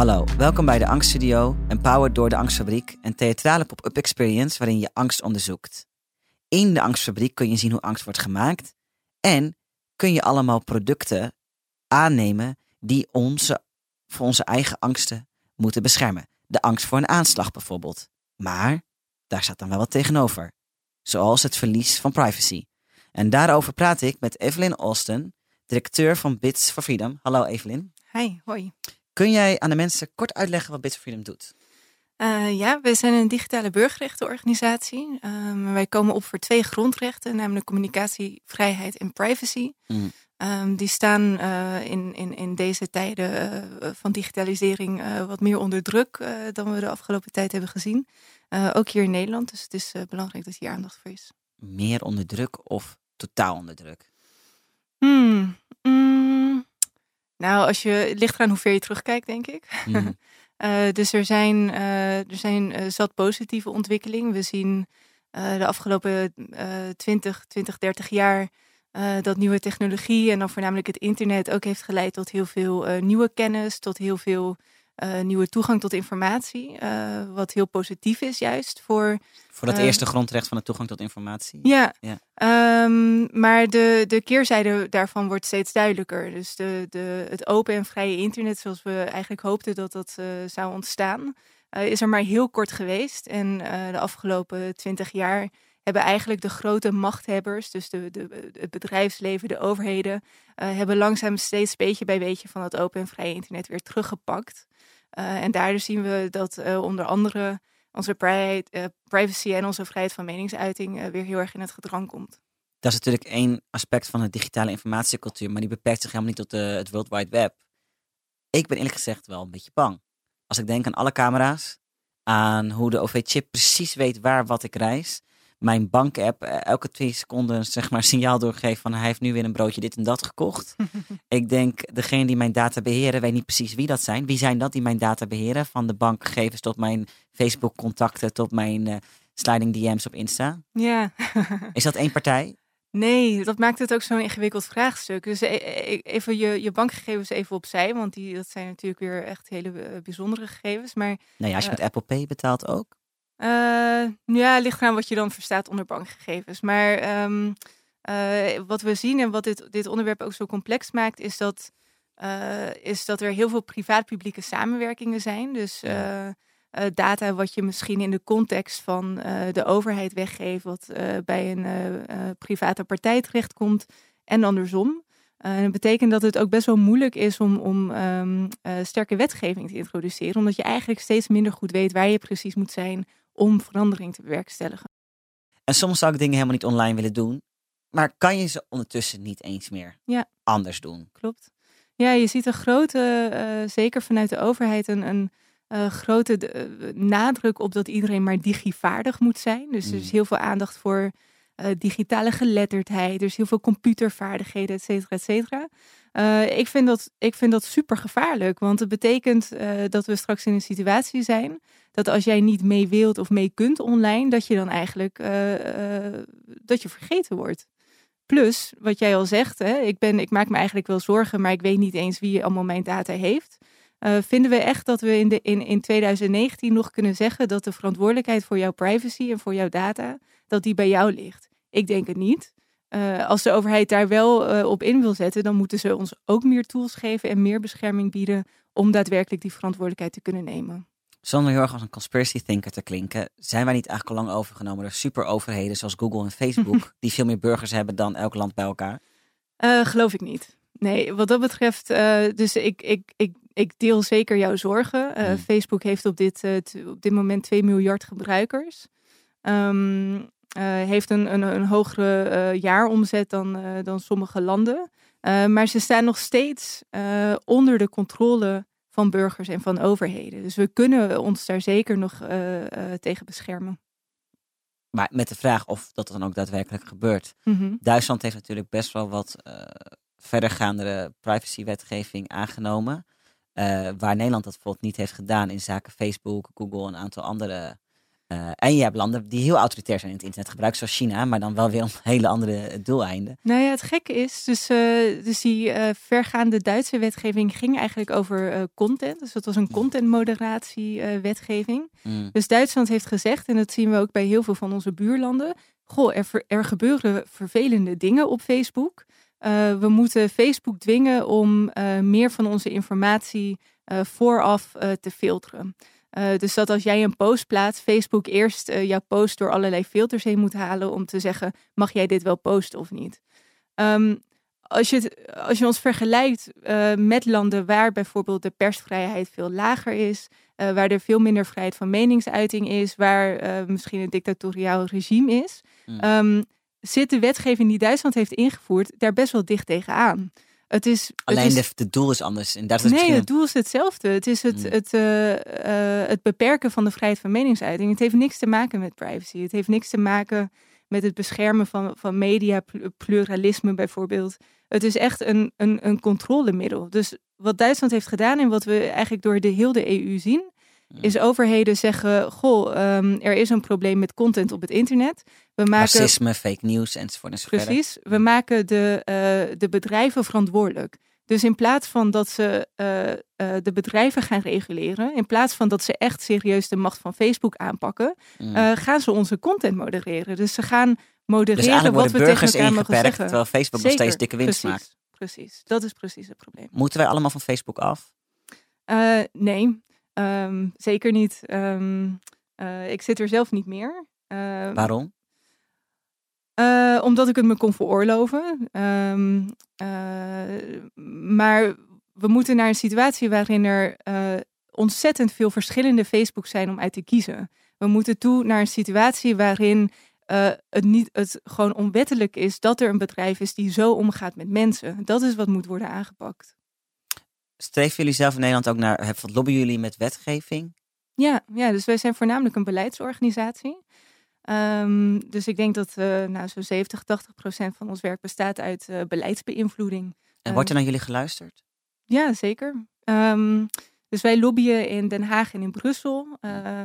Hallo, welkom bij de Angststudio, empowered door de Angstfabriek, een theatrale pop-up experience waarin je angst onderzoekt. In de Angstfabriek kun je zien hoe angst wordt gemaakt en kun je allemaal producten aannemen die onze, voor onze eigen angsten moeten beschermen. De angst voor een aanslag bijvoorbeeld. Maar daar staat dan wel wat tegenover, zoals het verlies van privacy. En daarover praat ik met Evelyn Austin, directeur van Bits for Freedom. Hallo Evelyn. Hi, hoi. Kun jij aan de mensen kort uitleggen wat Bits for Freedom doet? Uh, ja, we zijn een digitale burgerrechtenorganisatie. Um, wij komen op voor twee grondrechten, namelijk communicatie, vrijheid en privacy. Mm. Um, die staan uh, in, in, in deze tijden uh, van digitalisering wat meer onder druk dan we de afgelopen tijd hebben gezien. ook hier in Nederland, dus het is belangrijk dat hier aandacht voor is. Meer onder druk of totaal onder druk? Hmm. Mm. Nou, als je, het ligt eraan hoe ver je terugkijkt, denk ik. Mm. uh, dus er zijn, uh, er zijn uh, zat positieve ontwikkeling. We zien de afgelopen 20, 20, 30 jaar dat nieuwe technologie en dan voornamelijk het internet ook heeft geleid tot heel veel nieuwe kennis, tot heel veel uh, nieuwe toegang tot informatie. Uh, wat heel positief is juist voor... Voor dat uh, eerste grondrecht van de toegang tot informatie. Ja, ja. Um, maar de, de keerzijde daarvan wordt steeds duidelijker. Dus de, de, het open en vrije internet zoals we eigenlijk hoopten dat dat zou ontstaan... is er maar heel kort geweest. En de afgelopen twintig jaar hebben eigenlijk de grote machthebbers, dus de, de, het bedrijfsleven, de overheden, uh, hebben langzaam steeds beetje bij beetje van het open en vrije internet weer teruggepakt. Uh, en daardoor zien we dat uh, onder andere onze privacy en onze vrijheid van meningsuiting weer heel erg in het gedrang komt. Dat is natuurlijk één aspect van de digitale informatiecultuur, maar die beperkt zich helemaal niet tot het World Wide Web. Ik ben eerlijk gezegd wel een beetje bang. Als ik denk aan alle camera's, aan hoe de OV-chip precies weet waar wat ik reis, mijn bankapp eh, elke twee seconden zeg maar signaal doorgeeft van hij heeft nu weer een broodje dit en dat gekocht. ik denk, degene die mijn data beheren, weet niet precies wie dat zijn. Wie zijn dat die mijn data beheren? Van de bankgegevens tot mijn Facebook contacten, tot mijn uh, sliding DM's op Insta. Ja. Is dat één partij? Nee, dat maakt het ook zo'n ingewikkeld vraagstuk. Dus e-, e-, even je, je bankgegevens even opzij, want die, dat zijn natuurlijk weer echt hele eh, bijzondere gegevens. Maar, nou ja, als je uh, met Apple Pay betaalt ook. Uh, ja, ligt eraan wat je dan verstaat onder bankgegevens. Maar um, uh, wat we zien en wat dit, dit onderwerp ook zo complex maakt, is dat, uh, is dat er heel veel privaat-publieke samenwerkingen zijn. Dus data wat je misschien in de context van de overheid weggeeft, wat bij een private partij terechtkomt en andersom. En dat betekent dat het ook best wel moeilijk is om, om um, sterke wetgeving te introduceren, omdat je eigenlijk steeds minder goed weet waar je precies moet zijn om verandering te bewerkstelligen. En soms zou ik dingen helemaal niet online willen doen. Maar kan je ze ondertussen niet eens meer ja. anders doen? Klopt. Ja, je ziet een grote, uh, zeker vanuit de overheid, een, een uh, grote uh, nadruk op dat iedereen maar digivaardig moet zijn. Dus mm. er is heel veel aandacht voor digitale geletterdheid. Er is heel veel computervaardigheden, et cetera, et cetera. Ik, vind dat, ik vind dat super gevaarlijk, want het betekent dat we straks in een situatie zijn dat als jij niet mee wilt of mee kunt online, dat je dan eigenlijk uh, dat je vergeten wordt. Plus, wat jij al zegt, hè, ik, ben, ik maak me eigenlijk wel zorgen, maar ik weet niet eens wie allemaal mijn data heeft. Vinden we echt dat we in, de, in, in 2019 nog kunnen zeggen dat de verantwoordelijkheid voor jouw privacy en voor jouw data, dat die bij jou ligt? Ik denk het niet. Uh, als de overheid daar wel uh, op in wil zetten, dan moeten ze ons ook meer tools geven en meer bescherming bieden om daadwerkelijk die verantwoordelijkheid te kunnen nemen zonder heel erg als een conspiracy thinker te klinken, zijn wij niet eigenlijk al lang overgenomen door super overheden zoals Google en Facebook, die veel meer burgers hebben dan elk land bij elkaar? Uh, geloof ik niet. Nee, wat dat betreft, dus ik, ik, ik, ik deel zeker jouw zorgen. Hmm. Facebook heeft op dit, op dit moment 2 miljard gebruikers. Um, heeft een, een, een hogere jaaromzet dan, dan sommige landen. maar ze staan nog steeds onder de controle van burgers en van overheden. Dus we kunnen ons daar zeker nog tegen beschermen. Maar met de vraag of dat dan ook daadwerkelijk gebeurt. Mm -hmm. Duitsland heeft natuurlijk best wel wat uh, verdergaande privacywetgeving aangenomen. waar Nederland dat bijvoorbeeld niet heeft gedaan in zaken Facebook, Google en een aantal andere Eh, en je hebt landen die heel autoritair zijn in het internet gebruikt, zoals China, maar dan wel weer om hele andere doeleinden. Nou ja, het gekke is, dus, uh, dus die uh, vergaande Duitse wetgeving ging eigenlijk over content. Dus dat was een contentmoderatiewetgeving. Mm. Dus Duitsland heeft gezegd, en dat zien we ook bij heel veel van onze buurlanden, goh, er, er gebeuren vervelende dingen op Facebook. we moeten Facebook dwingen om meer van onze informatie vooraf te filteren. Uh, dus dat als jij een post plaatst, Facebook eerst uh, jouw post door allerlei filters heen moet halen om te zeggen, mag jij dit wel posten of niet? Um, als, je het, als je ons vergelijkt uh, met landen waar bijvoorbeeld de persvrijheid veel lager is, waar er veel minder vrijheid van meningsuiting is, waar misschien een dictatoriaal regime is, mm. um, zit de wetgeving die Duitsland heeft ingevoerd daar best wel dicht tegenaan. Het is, Alleen het de, doel is anders. En dat is nee, het doel is hetzelfde. Het is het, hmm. het, uh, uh, het beperken van de vrijheid van meningsuiting. Het heeft niks te maken met privacy. Het heeft niks te maken met het beschermen van, van media, pluralisme bijvoorbeeld. Het is echt een, een, een controlemiddel. Dus wat Duitsland heeft gedaan en wat we eigenlijk door de hele EU zien, is overheden zeggen: Goh, um, er is een probleem met content op het internet. We maken, Racisme, fake news enzovoort. enzovoort precies. We maken de, uh, de bedrijven verantwoordelijk. Dus in plaats van dat ze uh, uh, de bedrijven gaan reguleren, in plaats van dat ze echt serieus de macht van Facebook aanpakken, mm. gaan ze onze content modereren. Dus ze gaan modereren dus wat we tegen elkaar mogen zeggen. Terwijl Facebook nog steeds dikke winst precies, maakt. Precies, dat is precies het probleem. Moeten wij allemaal van Facebook af? nee, Um, zeker niet. Um, uh, ik zit er zelf niet meer. Uh, Waarom? Uh, omdat ik het me kon veroorloven. Um, maar we moeten naar een situatie waarin er ontzettend veel verschillende Facebooks zijn om uit te kiezen. We moeten toe naar een situatie waarin het, niet, het gewoon onwettelijk is dat er een bedrijf is die zo omgaat met mensen. Dat is wat moet worden aangepakt streven jullie zelf in Nederland ook naar, wat lobbyen jullie met wetgeving? Ja, ja, dus wij zijn voornamelijk een beleidsorganisatie. Um, dus ik denk dat uh, nou, zo'n 70, 80 procent van ons werk bestaat uit uh, beleidsbeïnvloeding. En wordt er naar jullie geluisterd? Ja, zeker. Um, dus wij lobbyen in Den Haag en in Brussel. Uh,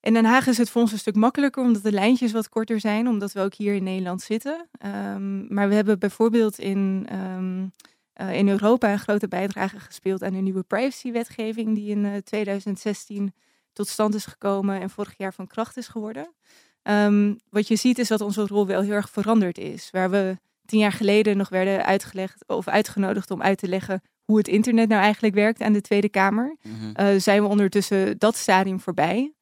in Den Haag is het voor ons een stuk makkelijker, omdat de lijntjes wat korter zijn, omdat we ook hier in Nederland zitten. Um, maar we hebben bijvoorbeeld in uh, in Europa een grote bijdrage gespeeld aan de nieuwe privacywetgeving die in uh, eh, 2016 tot stand is gekomen en vorig jaar van kracht is geworden. Um, wat je ziet is dat onze rol wel heel erg veranderd is. Waar we tien jaar geleden nog werden uitgelegd of uitgenodigd om uit te leggen hoe het internet nou eigenlijk werkt aan de Tweede Kamer, mm -hmm. uh, zijn we ondertussen dat stadium voorbij.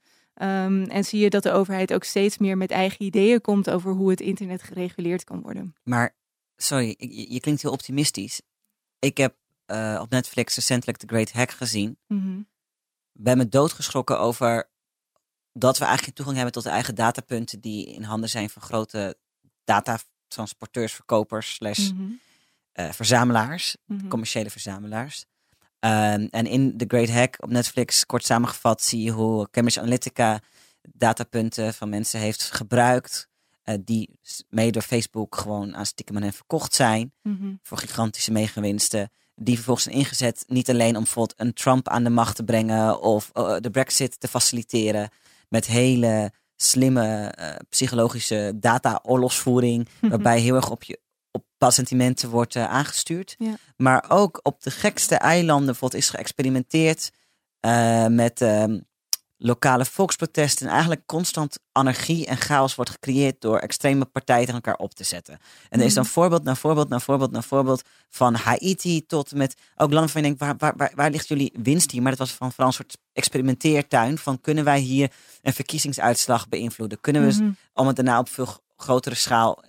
Um, en zie je dat de overheid ook steeds meer met eigen ideeën komt over hoe het internet gereguleerd kan worden. Maar, sorry, je, je klinkt heel optimistisch ik heb uh, op Netflix recentelijk The Great Hack gezien. Mm -hmm. Ben me doodgeschrokken over dat we eigenlijk toegang hebben tot de eigen datapunten die in handen zijn van grote datatransporteurs, verkopers, slash mm -hmm. uh, verzamelaars, mm -hmm. commerciële verzamelaars. Um, en in The Great Hack op Netflix, kort samengevat, zie je hoe Cambridge Analytica datapunten van mensen heeft gebruikt uh, die mede door Facebook gewoon aan stiekem hen verkocht zijn. Mm-hmm. Voor gigantische megawinsten. Die vervolgens zijn ingezet niet alleen om bijvoorbeeld een Trump aan de macht te brengen of uh, de Brexit te faciliteren. Met hele slimme uh, psychologische data-oorlogsvoering. Mm-hmm. Waarbij heel erg op je op sentimenten wordt aangestuurd. Ja. Maar ook op de gekste eilanden bijvoorbeeld is geëxperimenteerd met ehm, lokale volksprotesten en eigenlijk constant anarchie en chaos wordt gecreëerd door extreme partijen tegen elkaar op te zetten. En er is dan mhm. voorbeeld na voorbeeld na voorbeeld na voorbeeld van Haiti tot met ook landen van je denkt, waar, waar, waar, waar ligt jullie winst hier? Maar dat was van vooral een soort experimenteertuin van kunnen wij hier een verkiezingsuitslag beïnvloeden? Kunnen we mm om het daarna op veel grotere schaal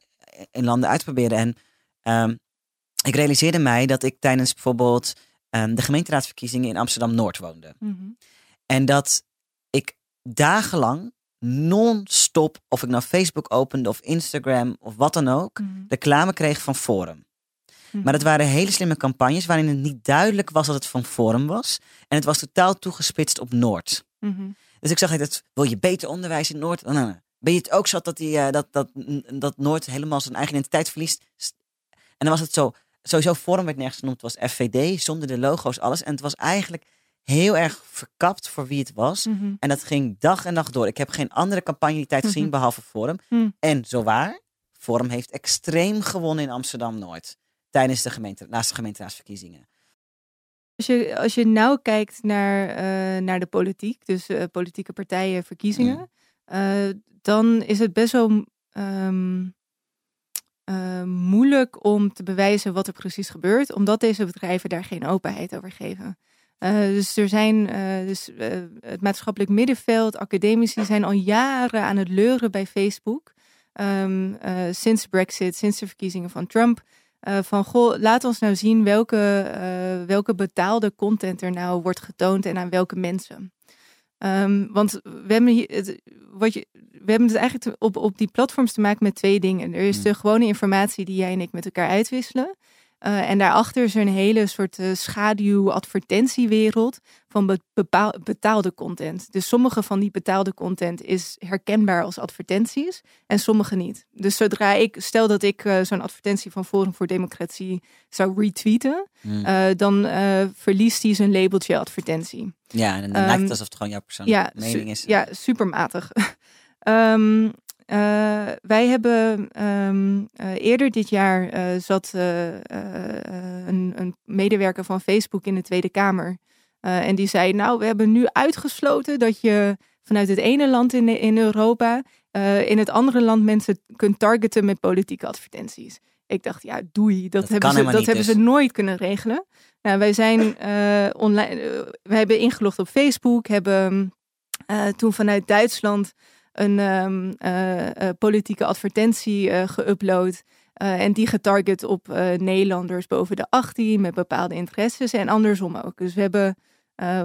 in landen uitproberen? En um, ik realiseerde mij dat ik tijdens bijvoorbeeld um, de gemeenteraadsverkiezingen in Amsterdam-Noord woonde. Mhm. En dat dagenlang non-stop, of ik nou Facebook opende of Instagram of wat dan ook, mm. reclame kreeg van Forum. Mhm. Maar het waren hele slimme campagnes waarin het niet duidelijk was dat het van Forum was. En het was totaal toegespitst op Noord. Mhm. Dus ik zag dat wil je beter onderwijs in Noord? Nou, nou, nou. Ben je het ook zo dat, die, uh, dat, dat, dat Noord helemaal zijn eigen identiteit verliest? En dan was het zo, sowieso Forum werd nergens genoemd. Het was FVD, zonder de logo's, alles. En het was eigenlijk heel erg verkapt voor wie het was. Mhm. En dat ging dag en nacht door. Ik heb geen andere campagne die tijd gezien Mhm. behalve Forum. Mhm. En zo waar, Forum heeft extreem gewonnen in Amsterdam-Noord. Tijdens de gemeente, naast de gemeenteraadsverkiezingen. Als je, als je nou kijkt naar, eh, naar de politiek, dus eh, politieke partijen, verkiezingen, eh, dan is het best wel ehm, eh, moeilijk om te bewijzen wat er precies gebeurt, omdat deze bedrijven daar geen openheid over geven. Eh, dus er zijn eh, dus, eh, het maatschappelijk middenveld, academici zijn al jaren aan het leuren bij Facebook. Ehm, eh, sinds Brexit, sinds de verkiezingen van Trump. van goh, laat ons nou zien welke, welke betaalde content er nou wordt getoond en aan welke mensen. Ehm, want we hebben, hier, het, wat je, we hebben het eigenlijk op, op die platforms te maken met twee dingen. Er is Hmm. de gewone informatie die jij en ik met elkaar uitwisselen. Eh, en daarachter is er een hele soort eh, schaduw-advertentiewereld van bepaal- betaalde content. Dus sommige van die betaalde content is herkenbaar als advertenties en sommige niet. Dus zodra ik, stel dat ik eh, zo'n advertentie van Forum voor Democratie zou retweeten, Mm. eh, dan verliest die zijn labeltje advertentie. ja, en dan ehm, lijkt het alsof het gewoon jouw persoonlijke Ja, mening is. ja supermatig. Ehm, eh, wij hebben ehm, eh, eerder dit jaar eh, zat een, een medewerker van Facebook in de Tweede Kamer. En die zei, nou, we hebben nu uitgesloten dat je vanuit het ene land in, in Europa in het andere land mensen kunt targeten met politieke advertenties. Ik dacht, ja, doei. Dat, Dat hebben, ze, dat hebben dus. ze nooit kunnen regelen. Nou, wij zijn online. wij hebben ingelogd op Facebook, hebben toen vanuit Duitsland een ehm, eh, eh, politieke advertentie eh geüpload. en die getarget op Nederlanders boven de 18 met bepaalde interesses en andersom ook. Dus we hebben,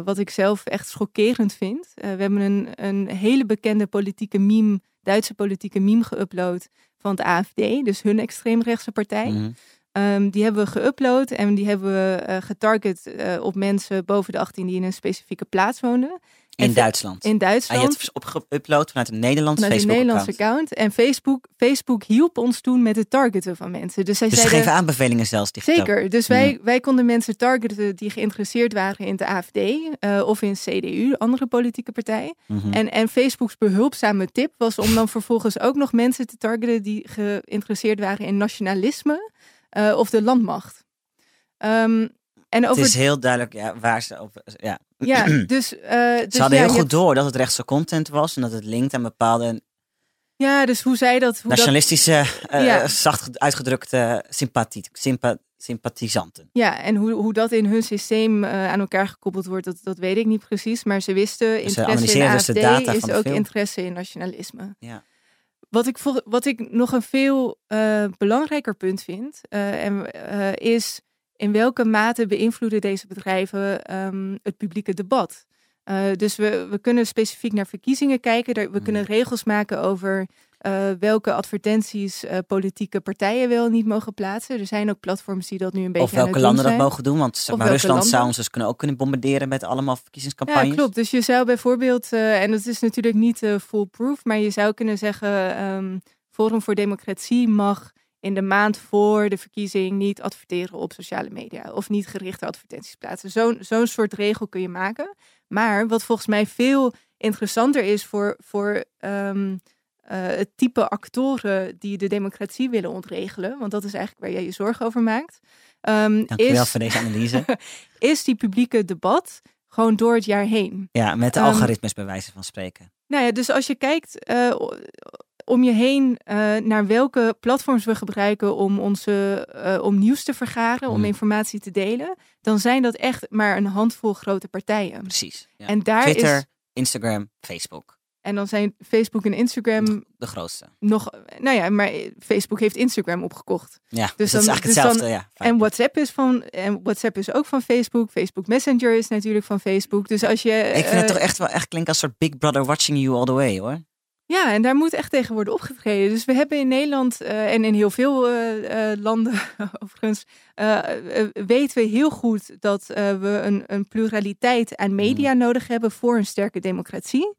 wat ik zelf echt schokkerend vind, we hebben een, een hele bekende politieke meme, Duitse politieke meme geüpload van het AFD, dus hun extreemrechtse partij. Mhm. Ehm, die hebben we geüpload en die hebben we getarget op mensen boven de 18 die in een specifieke plaats woonden. In En- Duitsland. In En Duitsland. je hebt het opgeüpload vanuit een Nederlands vanuit een Nederlands Facebook-account. account. En Facebook, Facebook hielp ons toen met het targeten van mensen. Dus zij Dus ze zeiden, geven aanbevelingen zelfs digitaal. Zeker. Dus wij, wij konden mensen targeten die geïnteresseerd waren in de AFD eh, of in CDU, andere politieke partij. Mhm. En, en Facebook's behulpzame tip was om dan vervolgens ook nog mensen te targeten die geïnteresseerd waren in nationalisme eh, of de landmacht. Ehm, en Het is heel duidelijk ja, waar ze over... Ja. ja, dus, eh, dus ze hadden ja, heel goed door dat het rechtse content was. En dat het linkt aan bepaalde Ja, dus hoe zij dat? Hoe dat nationalistische, eh, Ja. zacht uitgedrukte sympathie, sympa, sympathisanten. Ja, en hoe, hoe dat in hun systeem eh, aan elkaar gekoppeld wordt, dat, dat weet ik niet precies. Maar ze wisten, interesse in analyseren dus de data is ook film. interesse in nationalisme. Ja. Wat ik, wat ik nog een veel belangrijker punt vind, en, is in welke mate beïnvloeden deze bedrijven ehm, het publieke debat? Eh, dus we, we kunnen specifiek naar verkiezingen kijken. Daar- We kunnen regels maken over eh, welke advertenties eh, politieke partijen wel niet mogen plaatsen. Er zijn ook platforms die dat nu een beetje Of welke landen dat mogen doen. Want zeg maar, Rusland zou ons dus kunnen, ook kunnen bombarderen met allemaal verkiezingscampagnes. Ja, klopt. Dus je zou bijvoorbeeld, en dat is natuurlijk niet foolproof, maar je zou kunnen zeggen, ehm, Forum voor Democratie mag in de maand voor de verkiezing niet adverteren op sociale media of niet gerichte advertenties plaatsen. Zo'n zo'n soort regel kun je maken. Maar wat volgens mij veel interessanter is voor, voor ehm, eh, het type actoren die de democratie willen ontregelen, want dat is eigenlijk waar jij je zorgen over maakt. Dankjewel is, voor deze analyse. is die publieke debat gewoon door het jaar heen. Ja, met de Ehm, algoritmes bij wijze van spreken. Nou ja, dus als je kijkt eh, om je heen eh, naar welke platforms we gebruiken om, onze, eh, om nieuws te vergaren, om Hmm. informatie te delen, dan zijn dat echt maar een handvol grote partijen. Precies. Ja. En daar Twitter, is. Instagram, Facebook. En dan zijn Facebook en Instagram De grootste. nog. Nou ja, maar Facebook heeft Instagram opgekocht. Ja, dus, Dus dat is dan- eigenlijk dus dan- hetzelfde. ja. En WhatsApp is van. En WhatsApp is ook van Facebook. Facebook Messenger is natuurlijk van Facebook. Dus als je. Ik vind eh, het toch echt wel echt klinken als een soort Big Brother watching you all the way hoor. Ja, en daar moet echt tegen worden opgetreden. Dus we hebben in Nederland eh, en in heel veel eh, eh, landen overigens, weten we heel goed dat we een, een pluraliteit aan media nodig hebben voor een sterke democratie.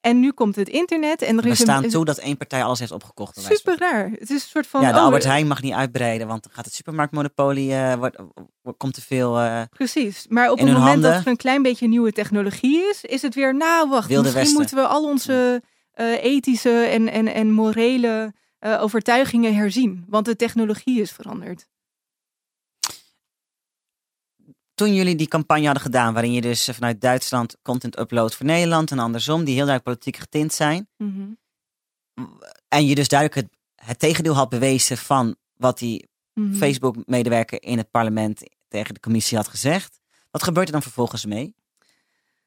En nu komt het internet en er We is staan een, toe dat één partij alles heeft opgekocht. super raar. Het is een soort van Ja, de oh, Albert Heijn mag niet uitbreiden, want dan gaat het supermarktmonopolie, wordt, komt te veel Precies. Maar op het moment dat er een klein beetje nieuwe technologie is, is het weer, nou wacht, Wilde misschien Westen. moeten we al onze ethische en, en, en morele eh, overtuigingen herzien. Want de technologie is veranderd. Toen jullie die campagne hadden gedaan, waarin je dus eh, vanuit Duitsland content uploadt voor Nederland en andersom, die heel duidelijk politiek getint zijn, Mhm. en je dus duidelijk het, het tegendeel had bewezen van wat die Mhm. Facebook-medewerker in het parlement tegen de commissie had gezegd, wat gebeurt er dan vervolgens mee?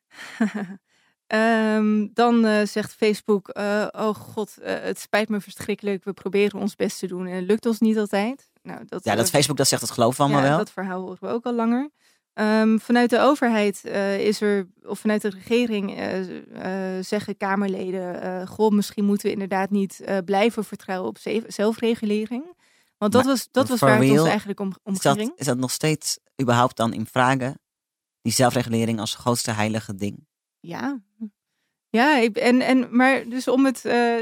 Ehm, dan eh, zegt Facebook, eh, oh god, eh, het spijt me verschrikkelijk. We proberen ons best te doen en het lukt ons niet altijd. Nou, dat, Ja, dat Facebook dat zegt, dat geloven we allemaal ja, wel. dat verhaal horen we ook al langer. Ehm, vanuit de overheid is er, of vanuit de regering zeggen Kamerleden, goh, misschien moeten we inderdaad niet blijven vertrouwen op ze- zelfregulering. Want dat Maar was, dat was waar het ons eigenlijk om, om Is dat, ging. is dat nog steeds überhaupt dan in vragen, die zelfregulering als grootste heilige ding? Ja. Ja, ik, en, en, maar dus om het, eh,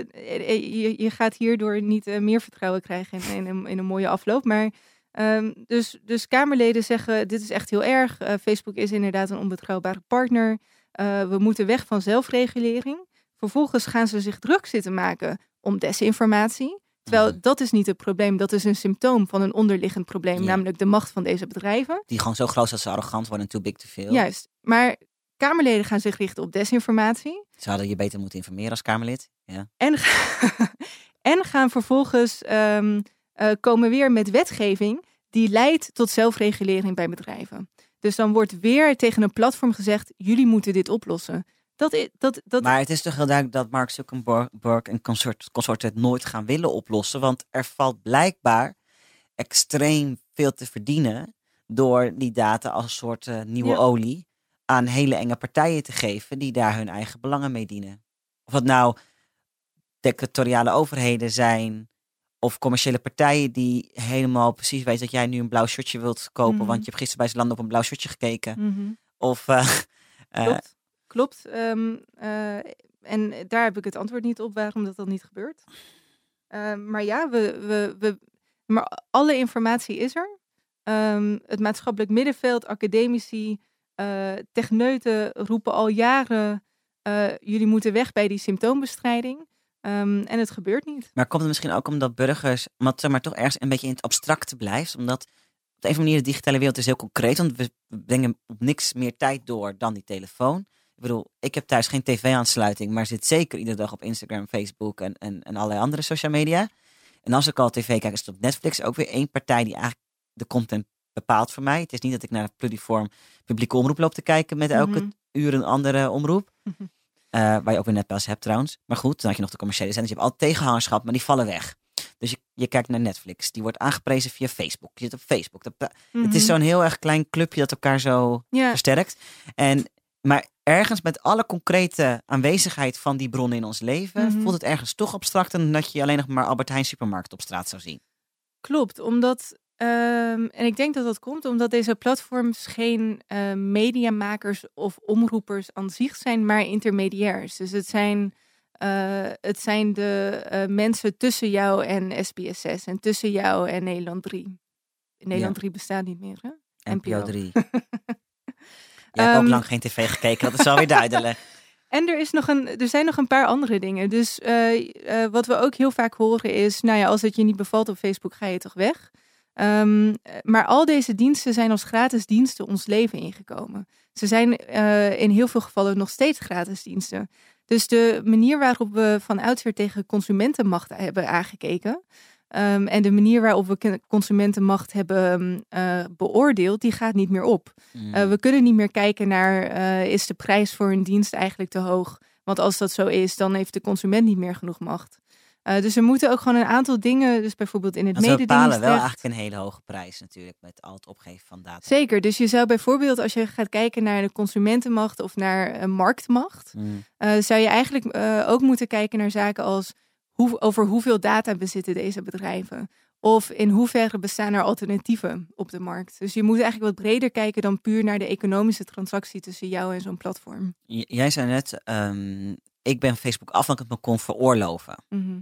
je, je gaat hierdoor niet eh, meer vertrouwen krijgen in, in, een, in een mooie afloop. Maar ehm, dus, dus Kamerleden zeggen, dit is echt heel erg. Eh, Facebook is inderdaad een onbetrouwbare partner. Eh, we moeten weg van zelfregulering. Vervolgens gaan ze zich druk zitten maken om desinformatie. Terwijl Mhm. dat is niet het probleem, dat is een symptoom van een onderliggend probleem, Ja. namelijk de macht van deze bedrijven. Die gewoon zo groot dat ze arrogant worden en too big to fail. Juist, maar Kamerleden gaan zich richten op desinformatie. Ze hadden je beter moeten informeren als Kamerlid. Ja. En, en gaan vervolgens ehm, eh, komen weer met wetgeving die leidt tot zelfregulering bij bedrijven. Dus dan wordt weer tegen een platform gezegd: jullie moeten dit oplossen. Dat, i- dat, dat, Maar het is toch heel duidelijk dat Mark Zuckerberg en consort, consort het nooit gaan willen oplossen. Want er valt blijkbaar extreem veel te verdienen door die data als een soort eh, nieuwe Ja. olie aan hele enge partijen te geven die daar hun eigen belangen mee dienen. Of het nou dictatoriale overheden zijn of commerciële partijen die helemaal precies weten dat jij nu een blauw shirtje wilt kopen, Mhm. want je hebt gisteren bij Zalando op een blauw shirtje gekeken. Mhm. Of eh, eh, Klopt. Klopt. Ehm, eh, en daar heb ik het antwoord niet op waarom dat dan niet gebeurt. Ehm, maar ja, we, we, we, maar alle informatie is er. Ehm, het maatschappelijk middenveld, academici, eh, techneuten roepen al jaren: eh, jullie moeten weg bij die symptoombestrijding. Ehm, en het gebeurt niet. Maar komt het misschien ook omdat burgers, omdat maar toch ergens een beetje in het abstracte blijft? Omdat op de een of andere manier de digitale wereld is heel concreet, want we brengen op niks meer tijd door dan die telefoon. Ik bedoel, ik heb thuis geen tv-aansluiting, maar zit zeker iedere dag op Instagram, Facebook en, en, en allerlei andere social media. En als ik al tv kijk, is het op Netflix ook weer één partij die eigenlijk de content bepaalt voor mij. Het is niet dat ik naar pluriform publieke omroep loop te kijken met elke Mhm. uur een andere omroep. Mhm. Eh, waar je ook weer netpas hebt trouwens. Maar goed, dan had je nog de commerciële zenders. Je hebt altijd tegenhangers gehad, maar die vallen weg. Dus je, je kijkt naar Netflix. Die wordt aangeprezen via Facebook. Je zit op Facebook. Dat- Het is Mhm. zo'n heel erg klein clubje dat elkaar zo versterkt. En, maar ergens met alle concrete aanwezigheid van die bronnen in ons leven... Voelt het ergens toch abstracter dan dat je alleen nog maar Albert Heijn supermarkt op straat zou zien. Klopt, omdat, ehm, en ik denk dat dat komt omdat deze platforms geen eh, mediamakers of omroepers aan zich zijn, maar intermediairs. Dus het zijn, eh, het zijn de eh, mensen tussen jou en SBS6 en tussen jou en Nederland 3. Nederland 3 bestaat niet meer, hè? NPO NPO. 3. Je hebt ook Ehm, lang geen tv gekeken, dat is wel weer duidelijk. En er, is nog een, er zijn nog een paar andere dingen. Dus eh, wat we ook heel vaak horen is, nou ja, als het je niet bevalt op Facebook, ga je toch weg. Ehm, eh, maar al deze diensten zijn als gratis diensten ons leven ingekomen. Ze zijn eh, in heel veel gevallen nog steeds gratis diensten. Dus de manier waarop we van oudsher tegen consumentenmacht hebben aangekeken. ehm, en de manier waarop we consumentenmacht hebben eh, beoordeeld, die gaat niet meer op. Mm. Uh, we kunnen niet meer kijken naar is de prijs voor een dienst eigenlijk te hoog? Want als dat zo is, dan heeft de consument niet meer genoeg macht. Uh, dus er moeten ook gewoon een aantal dingen, dus bijvoorbeeld in het Want we bepalen wel mededingingsrecht. eigenlijk een hele hoge prijs natuurlijk met al het opgeven van data. Zeker, dus je zou bijvoorbeeld als je gaat kijken naar de consumentenmacht of naar uh, marktmacht, Mm. uh, zou je eigenlijk ook moeten kijken naar zaken als hoe, over hoeveel data bezitten deze bedrijven. Of in hoeverre bestaan er alternatieven op de markt? Dus je moet eigenlijk wat breder kijken dan puur naar de economische transactie tussen jou en zo'n platform. J- Jij zei net, ehm, ik ben Facebook af want ik het me kon veroorloven. Mhm.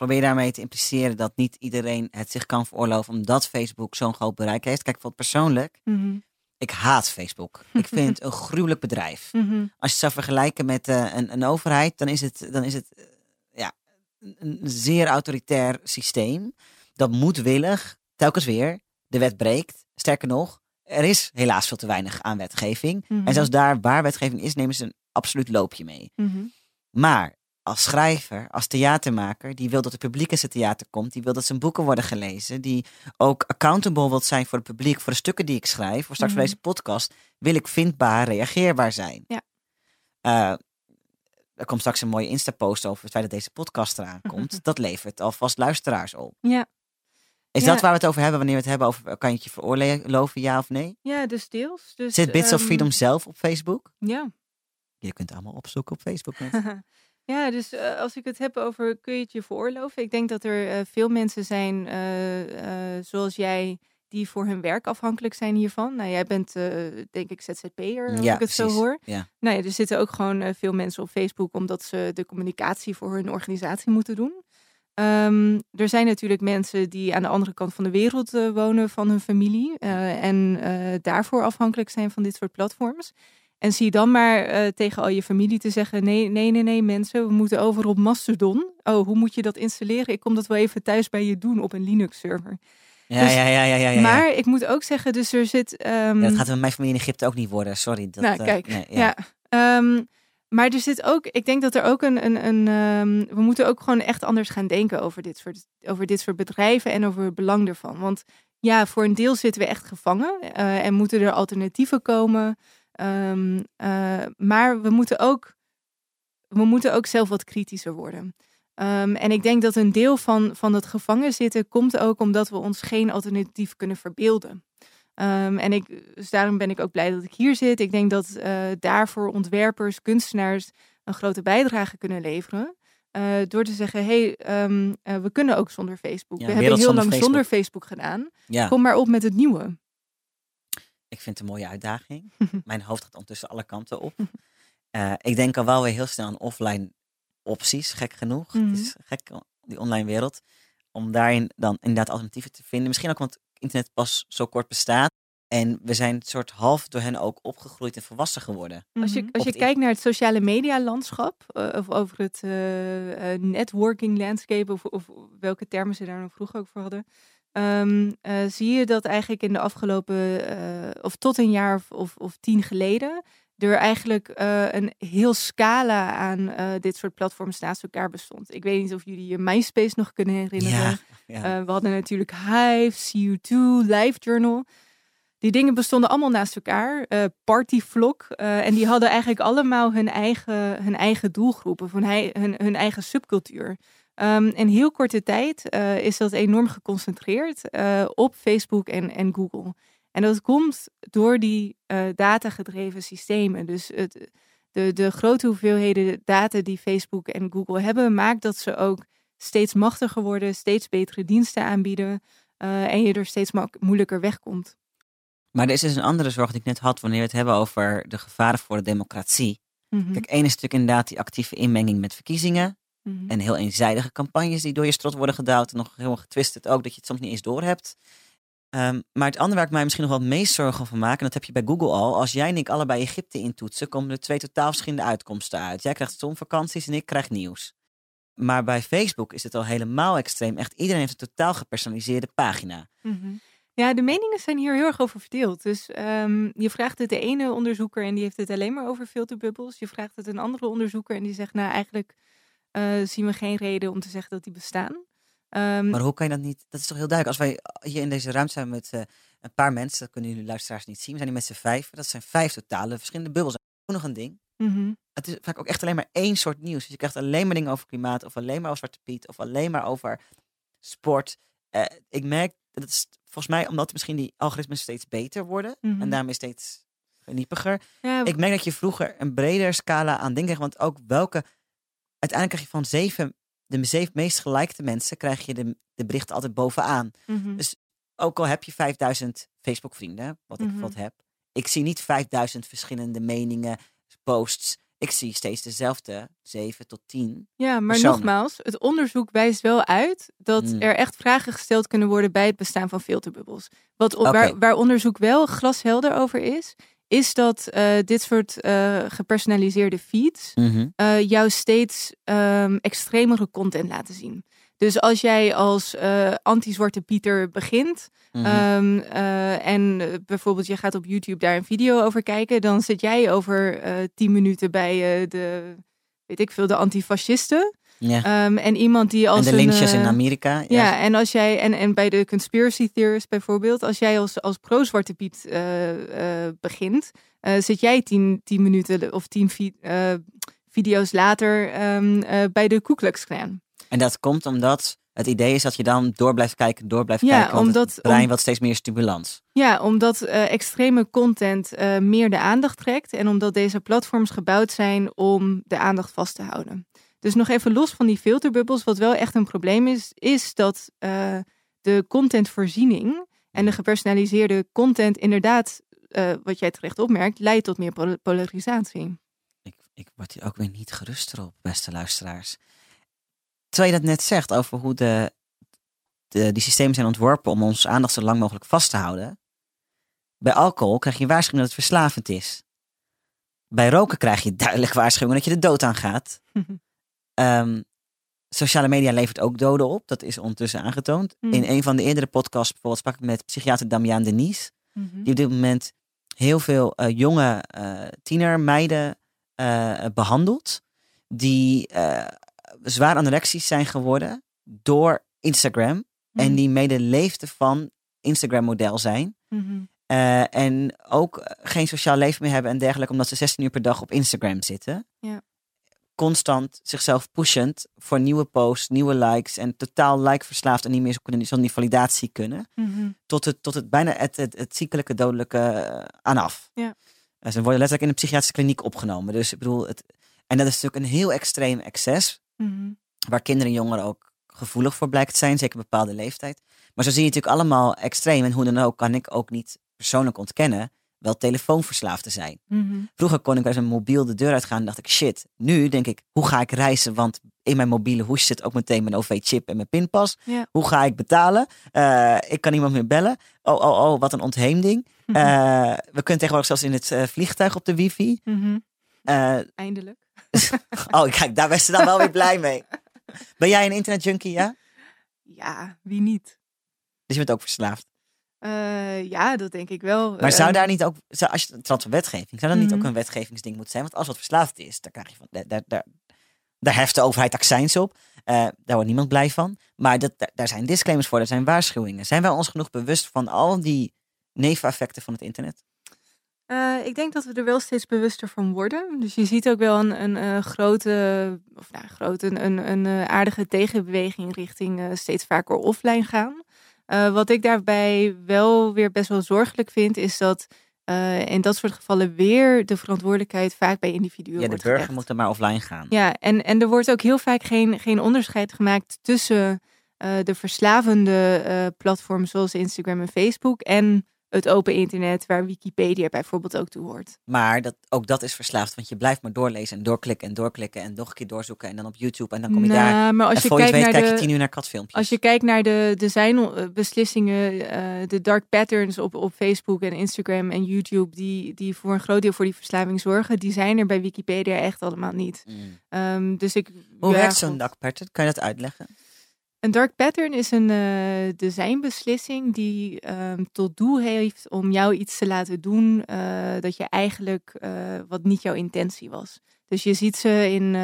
Probeer daarmee te impliceren dat niet iedereen het zich kan veroorloven omdat Facebook zo'n groot bereik heeft? Kijk, voor persoonlijk, Mhm. ik haat Facebook. Ik vind het een gruwelijk bedrijf. Mhm. Als je het zou vergelijken met eh, een, een overheid, dan is het, dan is het eh, ja, een, zeer autoritair systeem. Dat moedwillig, telkens weer, de wet breekt. Sterker nog, er is helaas veel te weinig aan wetgeving. Mhm. En zelfs daar waar wetgeving is, nemen ze een absoluut loopje mee. Mhm. Maar als schrijver, als theatermaker, die wil dat het publiek in zijn theater komt, die wil dat zijn boeken worden gelezen, die ook accountable wil zijn voor het publiek, voor de stukken die ik schrijf, voor straks voor Mhm. deze podcast, wil ik vindbaar, reageerbaar zijn. Ja. Eh, er komt straks een mooie Insta-post over het feit dat deze podcast eraan komt. dat levert alvast luisteraars op. Ja. Is Ja. dat waar we het over hebben wanneer we het hebben over kan je het je veroorloven, ja of nee? ja, dus deels. Dus, Zit Bits of ehm, Freedom zelf op Facebook? Ja. Je kunt het allemaal opzoeken op Facebook. ja, dus eh, als ik het heb over kun je het je veroorloven? Ik denk dat er eh, veel mensen zijn eh, zoals jij die voor hun werk afhankelijk zijn hiervan. Nou, jij bent denk ik ZZP'er, als ja, ik het zo hoor. Ja. Nou ja, er zitten ook gewoon veel mensen op Facebook omdat ze de communicatie voor hun organisatie moeten doen. Ehm, er zijn natuurlijk mensen die aan de andere kant van de wereld wonen van hun familie en daarvoor afhankelijk zijn van dit soort platforms. En zie dan maar eh, tegen al je familie te zeggen: nee, nee, nee, nee, mensen, we moeten over op Mastodon. Oh, hoe moet je dat installeren? Ik kom dat wel even thuis bij je doen op een Linux-server. Ja, Dus- ja, ja, ja, ja, ja. Maar ik moet ook zeggen, dus er zit. ehm, Ja, dat gaat met mijn familie in Egypte ook niet worden. Sorry. Dat, nou, eh, kijk, nee, ja. Ehm, maar er zit ook, ik denk dat er ook een, een, een ehm, we moeten ook gewoon echt anders gaan denken over dit, soort, over dit soort bedrijven en over het belang ervan. Want ja, voor een deel zitten we echt gevangen eh, en moeten er alternatieven komen. Ehm, eh, maar we moeten, ook, we moeten ook zelf wat kritischer worden. Ehm, en ik denk dat een deel van, van dat gevangen zitten komt ook omdat we ons geen alternatief kunnen verbeelden. Ehm, en ik, dus daarom ben ik ook blij dat ik hier zit. Ik denk dat eh, daarvoor ontwerpers, kunstenaars een grote bijdrage kunnen leveren. Eh, door te zeggen, hé, hey, we kunnen ook zonder Facebook. Ja, we hebben heel lang Facebook. zonder Facebook gedaan. Ja, Kom maar op met het nieuwe. Ik vind het een mooie uitdaging. Mijn hoofd gaat ondertussen alle kanten op. Eh, ik denk al wel weer heel snel aan offline opties, gek genoeg. Mhm. Het is gek, die online wereld. Om daarin dan inderdaad alternatieven te vinden. Misschien ook omdat internet pas zo kort bestaat. En we zijn het soort half door hen ook opgegroeid en volwassen geworden. Als je, Op als je kijkt naar het sociale media landschap, eh, of over het eh, eh, networking landscape, of, of welke termen ze daar nog vroeger ook voor hadden, ehm, eh, zie je dat eigenlijk in de afgelopen, eh, of tot een jaar of, of, of tien geleden, er eigenlijk eh, een heel scala aan dit soort platforms naast elkaar bestond. Ik weet niet of jullie je MySpace nog kunnen herinneren. Ja, ja. We hadden natuurlijk Hive, CU2, LiveJournal. Die dingen bestonden allemaal naast elkaar. Partyvlog. en die hadden eigenlijk allemaal hun eigen, hun eigen doelgroep. Of hun, hun, hun eigen subcultuur. Ehm, in heel korte tijd eh, is dat enorm geconcentreerd eh, op Facebook en, en Google. En dat komt door die eh, datagedreven systemen. Dus het, de, de grote hoeveelheden data die Facebook en Google hebben, maakt dat ze ook steeds machtiger worden, steeds betere diensten aanbieden en je er steeds moeilijker wegkomt. Maar er is dus een andere zorg die ik net had wanneer we het hebben over de gevaren voor de democratie. Mhm, Kijk, één is natuurlijk inderdaad die actieve inmenging met verkiezingen. Mhm. En heel eenzijdige campagnes die door je strot worden gedouwd. En nog heel getwisted ook, dat je het soms niet eens doorhebt. Ehm maar het andere waar ik mij misschien nog wel het meest zorgen van maak, en dat heb je bij Google al. Als jij en ik allebei Egypte intoetsen, komen er twee totaal verschillende uitkomsten uit. Jij krijgt zonvakanties en ik krijg nieuws. Maar bij Facebook is het al helemaal extreem. Echt iedereen heeft een totaal gepersonaliseerde pagina. Mhm. Ja, de meningen zijn hier heel erg over verdeeld. Dus ehm, je vraagt het de ene onderzoeker en die heeft het alleen maar over filterbubbels. Je vraagt het een andere onderzoeker en die zegt, nou eigenlijk zien we geen reden om te zeggen dat die bestaan. Ehm, Maar hoe kan je dat niet? Dat is toch heel duidelijk. Als wij hier in deze ruimte zijn met eh, een paar mensen, dat kunnen jullie luisteraars niet zien. We zijn hier met z'n vijf. Dat zijn vijf totale verschillende bubbels. Ook nog een ding. mhm. het is vaak ook echt alleen maar één soort nieuws. Dus je krijgt alleen maar dingen over klimaat, of alleen maar over Zwarte Piet, of alleen maar over sport. Eh, ik merk dat het is volgens mij omdat misschien die algoritmen steeds beter worden Mhm. en daarmee steeds geniepiger. Ja, Ik merk dat je vroeger een breder scala aan dingen kreeg, want ook welke. Uiteindelijk krijg je van zeven de zeven meest gelikte mensen krijg je de, de berichten altijd bovenaan. Mhm. Dus ook al heb je 5000 Facebook vrienden, wat ik Mhm. wat heb. Ik zie niet 5000 verschillende meningen, posts. Ik zie steeds dezelfde 7 tot 10. Ja, maar nogmaals, het onderzoek wijst wel uit dat Mm. er echt vragen gesteld kunnen worden bij het bestaan van filterbubbels. Wat, waar onderzoek wel glashelder over is, is dat eh, dit soort eh, gepersonaliseerde feeds eh, jou steeds ehm, extremere content laten zien. Dus als jij als anti-zwarte Pieter begint Mhm. ehm, eh, en bijvoorbeeld je gaat op YouTube daar een video over kijken, dan zit jij over tien minuten bij de, weet ik veel, de antifascisten. Ja. Ehm, en iemand die als en de een, lynches in eh, Amerika. Ja. ja, en als jij en, en bij de conspiracy theorists bijvoorbeeld, als jij als, als pro-zwarte Piet eh, eh, begint, zit jij tien, tien minuten of tien vi- video's later ehm, eh, bij de Ku Klux Klan. En dat komt omdat het idee is dat je dan door blijft kijken, door blijft Ja, kijken. Omdat- het brein om- wat steeds meer stimulans. Ja, omdat extreme content meer de aandacht trekt en omdat deze platforms gebouwd zijn om de aandacht vast te houden. Dus nog even los van die filterbubbels, wat wel echt een probleem is, is dat eh, de contentvoorziening en de gepersonaliseerde content inderdaad, eh, wat jij terecht opmerkt, leidt tot meer pol- polarisatie. Ik, ik word hier ook weer niet geruster op, beste luisteraars. Terwijl je dat net zegt over hoe de, de, die systemen zijn ontworpen om ons aandacht zo lang mogelijk vast te houden. Bij alcohol krijg je een waarschuwing dat het verslavend is. Bij roken krijg je duidelijk waarschuwing dat je de dood aangaat. Ehm, sociale media levert ook doden op. Dat is ondertussen aangetoond. Mm. In een van de eerdere podcasts bijvoorbeeld sprak ik met psychiater Damian Denies. Mhm. Die op dit moment heel veel eh, jonge eh tienermeiden eh, behandelt. Die zwaar anorexisch zijn geworden door Instagram. En Mhm. die mede leefden van Instagram-model zijn. Mhm. En ook geen sociaal leven meer hebben en dergelijke, omdat ze 16 uur per dag op Instagram zitten. Ja. Constant zichzelf pushend voor nieuwe posts, nieuwe likes en totaal like-verslaafd en niet meer zo kunnen, zonder die validatie kunnen. Mhm. Tot het, tot het bijna het, het, het ziekelijke, dodelijke eh, aan af. Ja. En ze worden letterlijk in een psychiatrische kliniek opgenomen. Dus ik bedoel, het, en dat is natuurlijk een heel extreem excess, Mhm. waar kinderen en jongeren ook gevoelig voor blijkt zijn, zeker een bepaalde leeftijd. Maar zo zie je natuurlijk allemaal extreem. En hoe dan ook kan ik ook niet persoonlijk ontkennen wel telefoonverslaafd te zijn. Mhm. Vroeger kon ik als een mobiel de deur uitgaan en dacht ik shit. Nu denk ik, hoe ga ik reizen? Want in mijn mobiele hoesje zit ook meteen mijn OV-chip en mijn pinpas. Hoe ga ik betalen? Eh, ik kan niemand meer bellen. Oh, oh, oh, wat een ontheemding. Mhm. Eh, we kunnen tegenwoordig zelfs in het eh, vliegtuig op de wifi. Mhm. Eindelijk. oh, kijk, daar ben ze dan wel weer blij mee. Ben jij een internetjunkie, ja? Ja, wie niet? Dus je bent ook verslaafd. Eh, ja, dat denk ik wel. Maar zou Ehm, daar niet ook, zou, als je het van wetgeving, zou dat niet Mhm. ook een wetgevingsding moeten zijn? Want als wat verslaafd is, dan krijg je van, daar, daar, daar, daar heft de overheid accijns op. Eh, daar wordt niemand blij van. Maar dat, daar, daar zijn disclaimers voor, daar zijn waarschuwingen. Zijn wij ons genoeg bewust van al die neveneffecten van het internet? Eh, ik denk dat we er wel steeds bewuster van worden. Dus je ziet ook wel een, een, grote, of nou, grote, een, een, een aardige tegenbeweging richting steeds vaker offline gaan. Eh, wat ik daarbij wel weer best wel zorgelijk vind, is dat eh, in dat soort gevallen weer de verantwoordelijkheid vaak bij individuen Ja, de wordt burger gelegd. moet er maar offline gaan. Ja, en, en er wordt ook heel vaak geen, geen onderscheid gemaakt tussen eh, de verslavende platforms zoals Instagram en Facebook en het open internet waar Wikipedia bijvoorbeeld ook toe hoort. Maar dat, ook dat is verslaafd, want je blijft maar doorlezen en doorklikken en doorklikken en nog een keer doorzoeken en dan op YouTube en dan kom je daar. Nou, maar als en je voor je kijkt weet naar kijk je de, tien uur naar katfilmpjes. als je kijkt naar de designbeslissingen, eh de dark patterns op, op Facebook en Instagram en YouTube, die, die voor een groot deel voor die verslaving zorgen, die zijn er bij Wikipedia echt allemaal niet. Mm. Ehm, dus ik, Hoe ja, werkt zo'n dark pattern? Kan je dat uitleggen? Een dark pattern is een eh, designbeslissing die ehm, tot doel heeft om jou iets te laten doen eh, dat je eigenlijk eh, wat niet jouw intentie was. Dus je ziet ze in,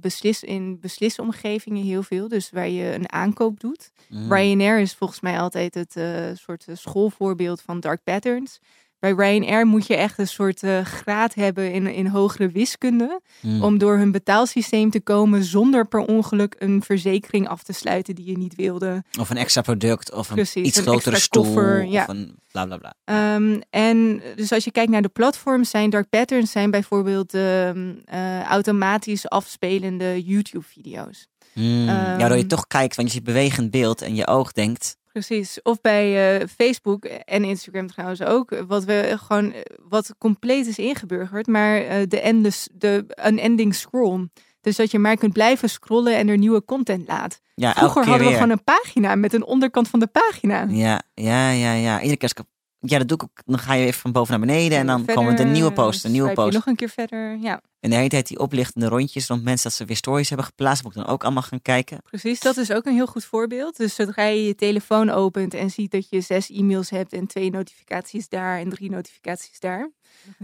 beslis, in beslisomgevingen heel veel, dus waar je een aankoop doet. Mm. Ryanair is volgens mij altijd het soort schoolvoorbeeld van dark patterns. Bij Ryanair moet je echt een soort eh, graad hebben in, in hogere wiskunde Mm. om door hun betaalsysteem te komen zonder per ongeluk een verzekering af te sluiten die je niet wilde. Of een extra product, of een Precies, iets een grotere stoel, koffer, ja. of een bla bla bla. Ehm, en dus als je kijkt naar de platforms, zijn dark patterns zijn bijvoorbeeld ehm, eh, automatisch afspelende YouTube-video's. Hmm. ja, waardoor je Ehm, toch kijkt, want je ziet bewegend beeld en je oog denkt... Precies. Of bij eh, Facebook en Instagram trouwens ook. Wat we gewoon, eh, wat compleet is ingeburgerd, maar eh, de endless, de unending scroll. Dus dat je maar kunt blijven scrollen en er nieuwe content laat. Ja, Vroeger hadden we weer. gewoon een pagina met een onderkant van de pagina. Ja, ja, ja, ja. Iedere keer als ik... Ja, dat doe ik ook. Dan ga je even van boven naar beneden en dan Verder, komen een nieuwe post, een nieuwe post. nog een keer verder. Ja, En de hele tijd die oplichtende rondjes rond mensen dat ze weer stories hebben geplaatst. Moet ik dan ook allemaal gaan kijken. precies. Dat is ook een heel goed voorbeeld. Dus zodra je je telefoon opent en ziet dat je zes e-mails hebt en twee notificaties daar en drie notificaties daar.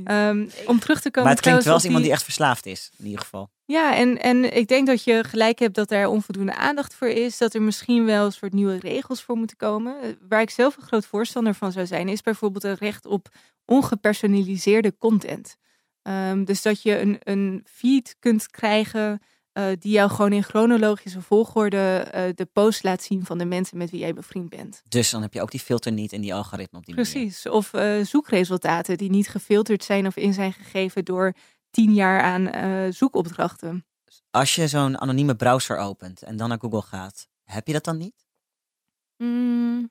Ehm, om terug te komen. maar het klinkt wel als iemand die- echt verslaafd is, in ieder geval. Ja, en, en ik denk dat je gelijk hebt dat daar onvoldoende aandacht voor is. Dat er misschien wel een soort nieuwe regels voor moeten komen. Eh, Waar ik zelf een groot voorstander van zou zijn, is bijvoorbeeld een recht op ongepersonaliseerde content. Ehm, dus dat je een, een feed kunt krijgen eh, die jou gewoon in chronologische volgorde eh, de post laat zien van de mensen met wie jij bevriend bent. Dus dan heb je ook die filter niet en die algoritme op die manier. Precies. Of zoekresultaten die niet gefilterd zijn of in zijn gegeven door tien jaar aan eh, zoekopdrachten. Als je zo'n anonieme browser opent en dan naar Google gaat, heb je dat dan niet? Mm,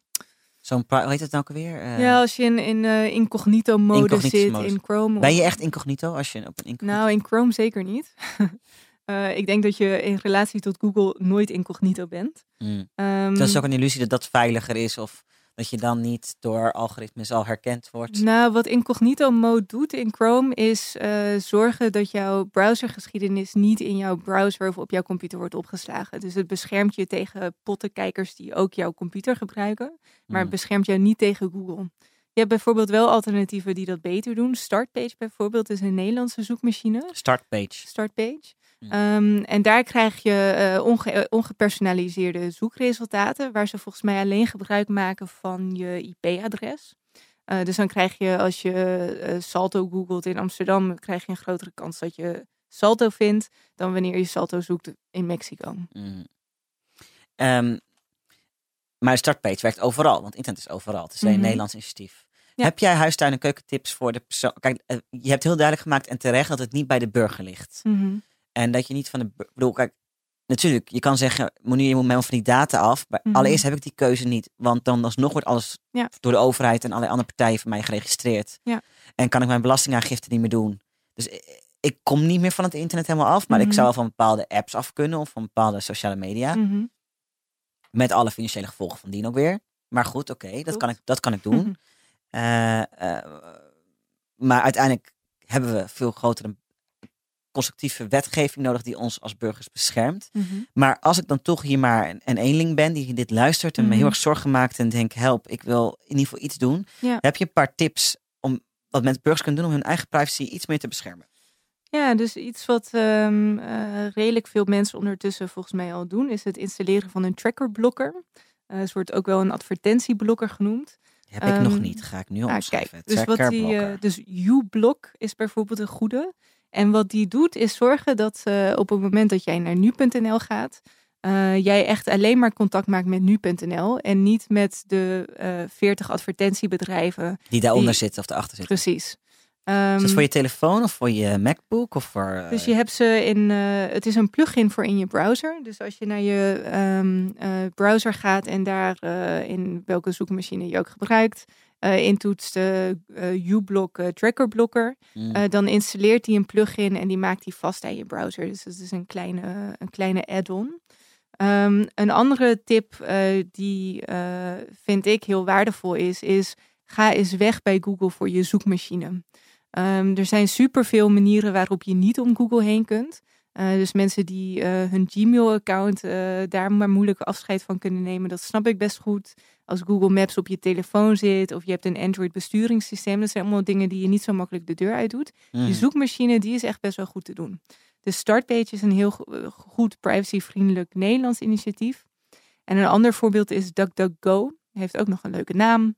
Zo'n, hoe heet het nou ook alweer? Eh, Ja, als je in, in eh, incognito mode zit in Chrome. Ben je echt incognito als je op een incognito... Nou, in Chrome zeker niet. Ik denk dat je in relatie tot Google nooit incognito bent. Hmm. Ehm, Dat is ook een illusie dat dat veiliger is of dat je dan niet door algoritmes al herkend wordt. Nou, wat incognito mode doet in Chrome is eh, zorgen dat jouw browsergeschiedenis niet in jouw browser of op jouw computer wordt opgeslagen. Dus het beschermt je tegen pottenkijkers die ook jouw computer gebruiken, maar het Hmm. beschermt jou niet tegen Google. Je hebt bijvoorbeeld wel alternatieven die dat beter doen. Startpage bijvoorbeeld is een Nederlandse zoekmachine. Startpage. Startpage. Hmm. Ehm, en daar krijg je eh, onge- eh, ongepersonaliseerde zoekresultaten, waar ze volgens mij alleen gebruik maken van je IP-adres. Eh, dus dan krijg je, als je Salto googelt in Amsterdam, krijg je een grotere kans dat je Salto vindt dan wanneer je Salto zoekt in Mexico. Hmm. Ehm, maar de startpage werkt overal, want internet is overal. Het is alleen een Mhm. Nederlands initiatief. Ja. Heb jij huistuin- en keukentips voor de persoon? Kijk, je hebt heel duidelijk gemaakt en terecht dat het niet bij de burger ligt. En dat je niet van de. Ik bedoel, kijk, natuurlijk, je kan zeggen, Monier, je moet mij van die data af. Maar Mhm. allereerst heb ik die keuze niet. Want dan alsnog wordt alles Ja. door de overheid en allerlei andere partijen voor mij geregistreerd. Ja. En kan ik mijn belastingaangifte niet meer doen. Dus ik, ik kom niet meer van het internet helemaal af. Maar Mhm. ik zou van bepaalde apps af kunnen of van bepaalde sociale media. Mhm. Met alle financiële gevolgen van dien ook weer. Maar goed, oké, dat, kan ik, dat kan ik doen. Eh, eh, maar uiteindelijk hebben we veel grotere constructieve wetgeving nodig die ons als burgers beschermt. Mhm. Maar als ik dan toch hier maar een, een eenling ben die dit luistert en me Mhm. heel erg zorgen maakt en denkt, help, ik wil in ieder geval iets doen. Ja. Heb je een paar tips om wat mensen burgers kunnen doen om hun eigen privacy iets meer te beschermen? Ja, dus iets wat ehm, eh, redelijk veel mensen ondertussen volgens mij al doen, is het installeren van een trackerblokker. Eh het wordt ook wel een advertentieblokker genoeg. Heb ik nog Ehm, niet, ga ik nu Nou, opschrijven. kijk, dus wat die, eh, dus uBlock is bijvoorbeeld een goede. En wat die doet is zorgen dat eh, op het moment dat jij naar nu.nl gaat, eh, jij echt alleen maar contact maakt met nu.nl en niet met de eh 40 advertentiebedrijven. die daaronder die- zitten of erachter zitten. Precies. Is Ehm, dat voor je telefoon of voor je MacBook of voor... Dus je hebt ze in. het is een plugin voor in je browser. Dus als je naar je ehm, eh, browser gaat en daar in welke zoekmachine je ook gebruikt, eh intoetst de eh, uBlock eh, Tracker Blocker, mm, eh, dan installeert hij een plugin en die maakt die vast aan je browser. Dus dat is een kleine, een kleine add-on. Ehm, een andere tip die vind ik heel waardevol is, is ga eens weg bij Google voor je zoekmachine. Ehm, er zijn superveel manieren waarop je niet om Google heen kunt. Dus mensen die hun Gmail-account daar maar moeilijk afscheid van kunnen nemen, dat snap ik best goed. Als Google Maps op je telefoon zit of je hebt een Android besturingssysteem, dat zijn allemaal dingen die je niet zo makkelijk de deur uit doet. mm. Je zoekmachine, die is echt best wel goed te doen. De Startpage is een heel eh, goed privacyvriendelijk Nederlands initiatief. En een ander voorbeeld is DuckDuckGo. Heeft ook nog een leuke naam.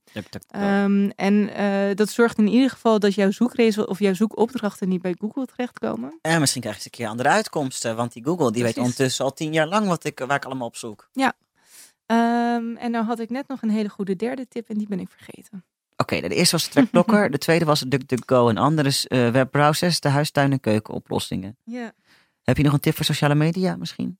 Ehm, en eh, dat zorgt in ieder geval dat jouw zoekresul of jouw zoekopdrachten niet bij Google terechtkomen. En misschien krijg je eens een keer andere uitkomsten. Want die Google die weet ondertussen al tien jaar lang wat ik, waar ik allemaal op zoek. Ehm, en nou had ik net nog een hele goede derde tip en die ben ik vergeten. Oké, de eerste was de trackblokker. de tweede was DuckDuckGo en andere eh, webbrowsers. De huistuin- en keukenoplossingen. Ja. Heb je nog een tip voor sociale media misschien?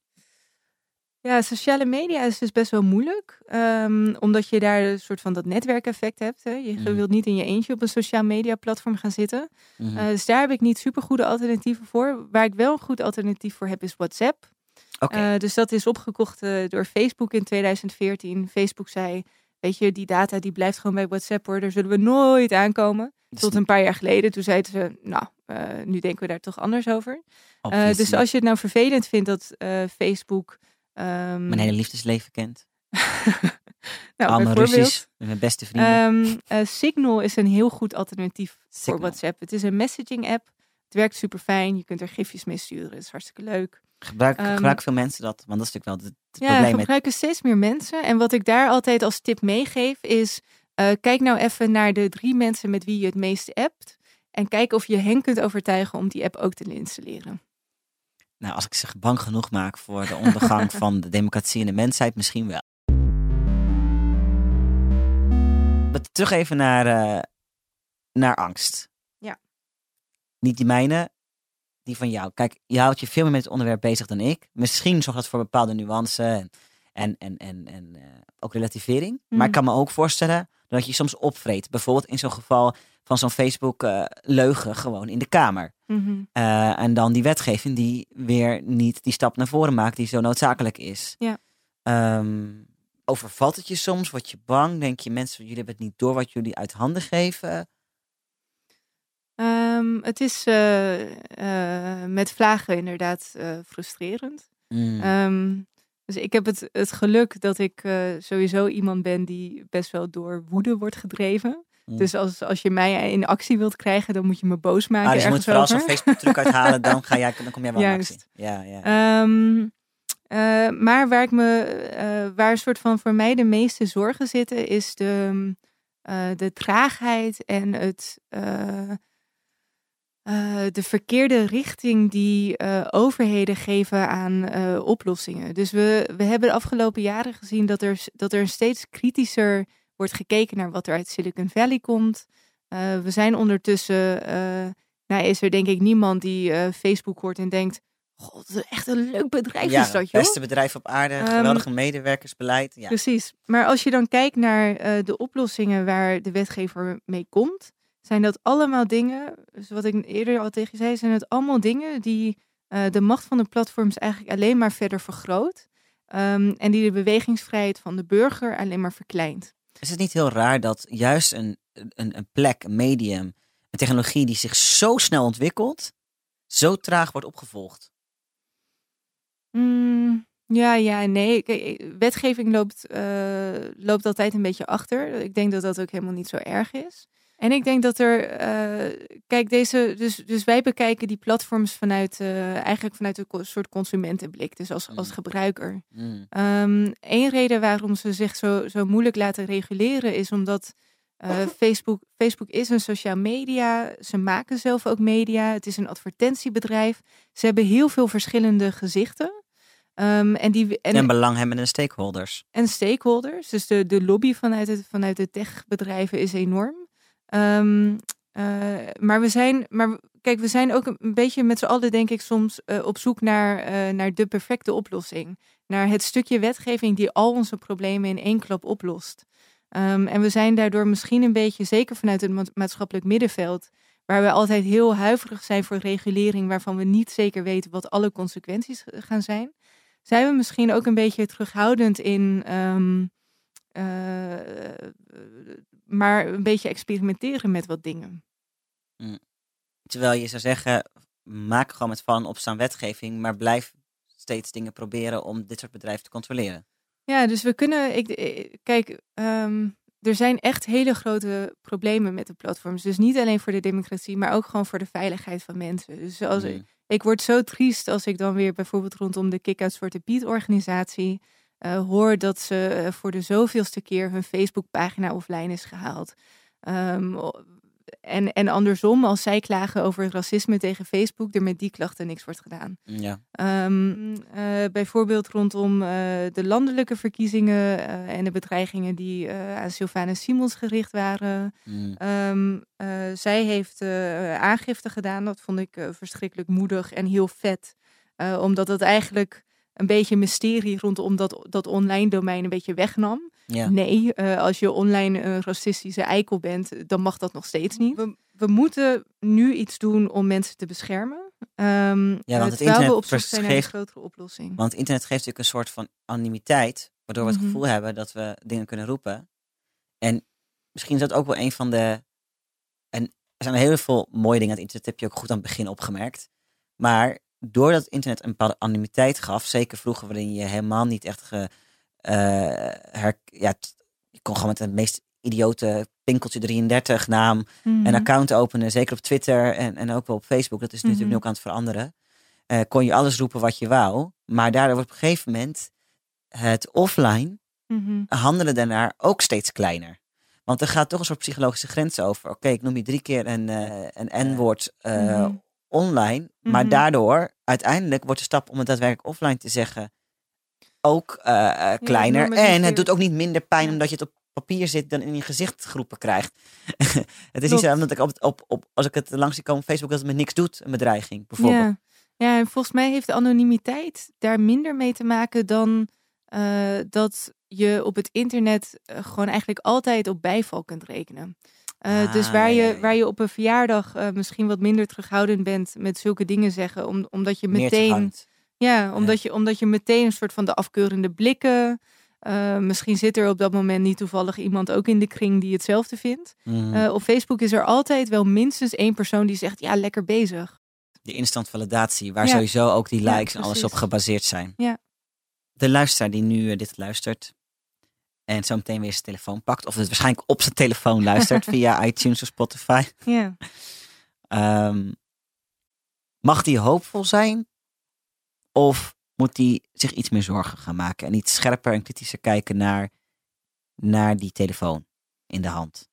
Ja, sociale media is dus best wel moeilijk. ehm, omdat je daar een soort van dat netwerkeffect hebt. Hè. Je Mm. wilt niet in je eentje op een sociaal media platform gaan zitten. Mhm. Eh, dus daar heb ik niet super goede alternatieven voor. Waar ik wel een goed alternatief voor heb is WhatsApp. Eh, dus dat is opgekocht eh, door Facebook in 2014. Facebook zei, weet je, die data die blijft gewoon bij WhatsApp hoor. Daar zullen we nooit aankomen. Dus Tot een paar jaar geleden. Toen zeiden ze, nou, eh, nu denken we daar toch anders over. Dus als je het nou vervelend vindt dat Facebook... ehm, mijn hele liefdesleven kent. nou, Allemaal Russisch. Mijn beste vrienden. ehm, eh, Signal is een heel goed alternatief voor. WhatsApp. Het is een messaging app. Het werkt super fijn. Je kunt er gifjes mee sturen. Het is hartstikke leuk. Gebruik, ehm, gebruiken veel mensen dat? Want dat is natuurlijk wel het, Ja, probleem met... gebruiken steeds meer mensen. En wat ik daar altijd als tip meegeef is... eh, kijk nou even naar de drie mensen met wie je het meest appt. En kijk of je hen kunt overtuigen om die app ook te installeren. Nou, als ik zich bang genoeg maak voor de ondergang van de democratie en de mensheid, misschien wel. Maar terug even naar, eh, naar angst. Ja. Niet die mijne, die van jou. Kijk, je houdt je veel meer met het onderwerp bezig dan ik. Misschien zorgt dat voor bepaalde nuance en, en, en, en, en eh, ook relativering. Maar ik kan me ook voorstellen dat je soms opvreet. Bijvoorbeeld in zo'n geval van zo'n Facebook-leugen gewoon in de Kamer. Mhm. Eh, en dan die wetgeving die weer niet die stap naar voren maakt die zo noodzakelijk is. Ja. Ehm, overvalt het je soms? Word je bang? Denk je mensen, jullie hebben het niet door wat jullie uit handen geven? Ehm, het is eh, eh, met vlagen inderdaad eh, frustrerend. Mm. Ehm, dus ik heb het, het geluk dat ik sowieso iemand ben die best wel door woede wordt gedreven. Mm. Dus als, als je mij in actie wilt krijgen, dan moet je me boos maken. Ah, dus je moet vooral zo'n. Facebook-truc uithalen, dan, ga jij, dan kom jij wel in Juist. actie. Ja, ja. Ehm, eh, maar waar ik me, waar een soort van voor mij de meeste zorgen zitten, is de, de traagheid en het, eh, de verkeerde richting die eh, overheden geven aan eh, oplossingen. Dus we, we hebben de afgelopen jaren gezien dat er, dat er steeds kritischer wordt gekeken naar wat er uit Silicon Valley komt. We zijn ondertussen, nou is er denk ik niemand die Facebook hoort en denkt, god, wat echt een leuk bedrijf ja, is dat joh. beste bedrijf op aarde, Ehm, geweldige medewerkersbeleid. Ja. Precies. Maar als je dan kijkt naar de oplossingen waar de wetgever mee komt, zijn dat allemaal dingen, dus wat ik eerder al tegen je zei, zijn het allemaal dingen die eh, de macht van de platforms eigenlijk alleen maar verder vergroot. ehm, en die de bewegingsvrijheid van de burger alleen maar verkleint. Is het niet heel raar dat juist een, een, een plek, een medium, een technologie die zich zo snel ontwikkelt, zo traag wordt opgevolgd? Mm, ja, ja, nee. Kijk, eh, wetgeving loopt, eh, loopt altijd een beetje achter. Ik denk dat dat ook helemaal niet zo erg is. En ik denk dat er, eh, kijk, deze, dus, dus wij bekijken die platforms vanuit, eh, eigenlijk vanuit een soort consumentenblik, dus als, als Mm. gebruiker. Mm. Eén reden waarom ze zich zo, zo moeilijk laten reguleren is omdat eh, Facebook, Facebook is een sociaal media. Ze maken zelf ook media. Het is een advertentiebedrijf. Ze hebben heel veel verschillende gezichten. Ehm, en, die, en, En belanghebbende stakeholders. en stakeholders. Dus de, de lobby vanuit, het, vanuit de techbedrijven is enorm. Ehm, eh, maar we zijn, maar kijk, we zijn ook een beetje met z'n allen, denk ik, soms eh, op zoek naar, eh, naar de perfecte oplossing. Naar het stukje wetgeving die al onze problemen in één klap oplost. Ehm, en we zijn daardoor misschien een beetje, zeker vanuit het ma- maatschappelijk middenveld, waar we altijd heel huiverig zijn voor regulering, waarvan we niet zeker weten wat alle consequenties gaan zijn, zijn we misschien ook een beetje terughoudend in, ehm, eh, maar een beetje experimenteren met wat dingen. Terwijl je zou zeggen, maak gewoon met vallen en opstaan wetgeving, maar blijf steeds dingen proberen om dit soort bedrijven te controleren. Ja, dus we kunnen. Ik, ik- kijk, ehm, er zijn echt hele grote problemen met de platforms. Dus niet alleen voor de democratie, maar ook gewoon voor de veiligheid van mensen. Dus als, Mm. ik word zo triest als ik dan weer bijvoorbeeld rondom de Kick-Out Zwarte Piet organisatie eh, hoor dat ze eh, voor de zoveelste keer hun Facebookpagina offline is gehaald. Ehm, en, en andersom, als zij klagen over het racisme tegen Facebook, er met die klachten niks wordt gedaan. Ja. Ehm, eh, bijvoorbeeld rondom de landelijke verkiezingen en de bedreigingen die aan Sylvana Simons gericht waren. Mm. Ehm, eh, zij heeft aangifte gedaan. Dat vond ik verschrikkelijk moedig en heel vet. Omdat het eigenlijk een beetje mysterie rondom dat, dat online domein een beetje wegnam. Ja. Nee, eh, als je online een racistische eikel bent, dan mag dat nog steeds niet. We, we moeten nu iets doen om mensen te beschermen. Ehm, Ja, want het terwijl we internet op zoek zijn naar een grotere oplossing. Want internet geeft natuurlijk een soort van anonimiteit, waardoor we het Mhm. gevoel hebben dat we dingen kunnen roepen. En misschien is dat ook wel een van de. En er zijn heel veel mooie dingen aan het internet, heb je ook goed aan het begin opgemerkt. Maar doordat het internet een bepaalde anonimiteit gaf, zeker vroeger waarin je helemaal niet echt ge, eh, her, ja, je kon gewoon met de meest idiote pinkeltje 33 naam Mhm. een account openen, zeker op Twitter en, en ook wel op Facebook. Dat is natuurlijk Mhm. nu ook aan het veranderen. Eh, kon je alles roepen wat je wou. Maar daardoor wordt op een gegeven moment het offline Mhm. handelen daarnaar ook steeds kleiner. Want er gaat toch een soort psychologische grens over. Oké, ik noem je drie keer een, eh, een N-woord Mhm. Online. Maar Mhm. daardoor, uiteindelijk wordt de stap om het daadwerkelijk offline te zeggen ook eh, eh, kleiner. en normaliseert. het doet ook niet minder pijn Ja. omdat je het op papier zit dan in je gezichtgroepen krijgt. het is niet zo omdat ik op, op, op, als ik het langs zie komen op Facebook dat het me niks doet, een bedreiging bijvoorbeeld. Ja. ja, en volgens mij heeft de anonimiteit daar minder mee te maken dan eh, dat je op het internet gewoon eigenlijk altijd op bijval kunt rekenen. Eh, Ah, dus waar, ja, je, waar je op een verjaardag eh, misschien wat minder terughoudend bent met zulke dingen zeggen, om, omdat je meteen, ja, omdat, Je, omdat je meteen een soort van de afkeurende blikken. eh, misschien zit er op dat moment niet toevallig iemand ook in de kring die hetzelfde vindt. Mhm. Op Facebook is er altijd wel minstens één persoon die zegt: Ja, lekker bezig. Die instant validatie, waar Ja. sowieso ook die Ja, likes en alles op gebaseerd zijn. Ja. De luisteraar die nu dit luistert en zo meteen weer zijn telefoon pakt, of het waarschijnlijk op zijn telefoon luistert via iTunes of Spotify, Ja. ehm, mag die hoopvol zijn? Of moet die zich iets meer zorgen gaan maken en iets scherper en kritischer kijken naar, naar die telefoon in de hand?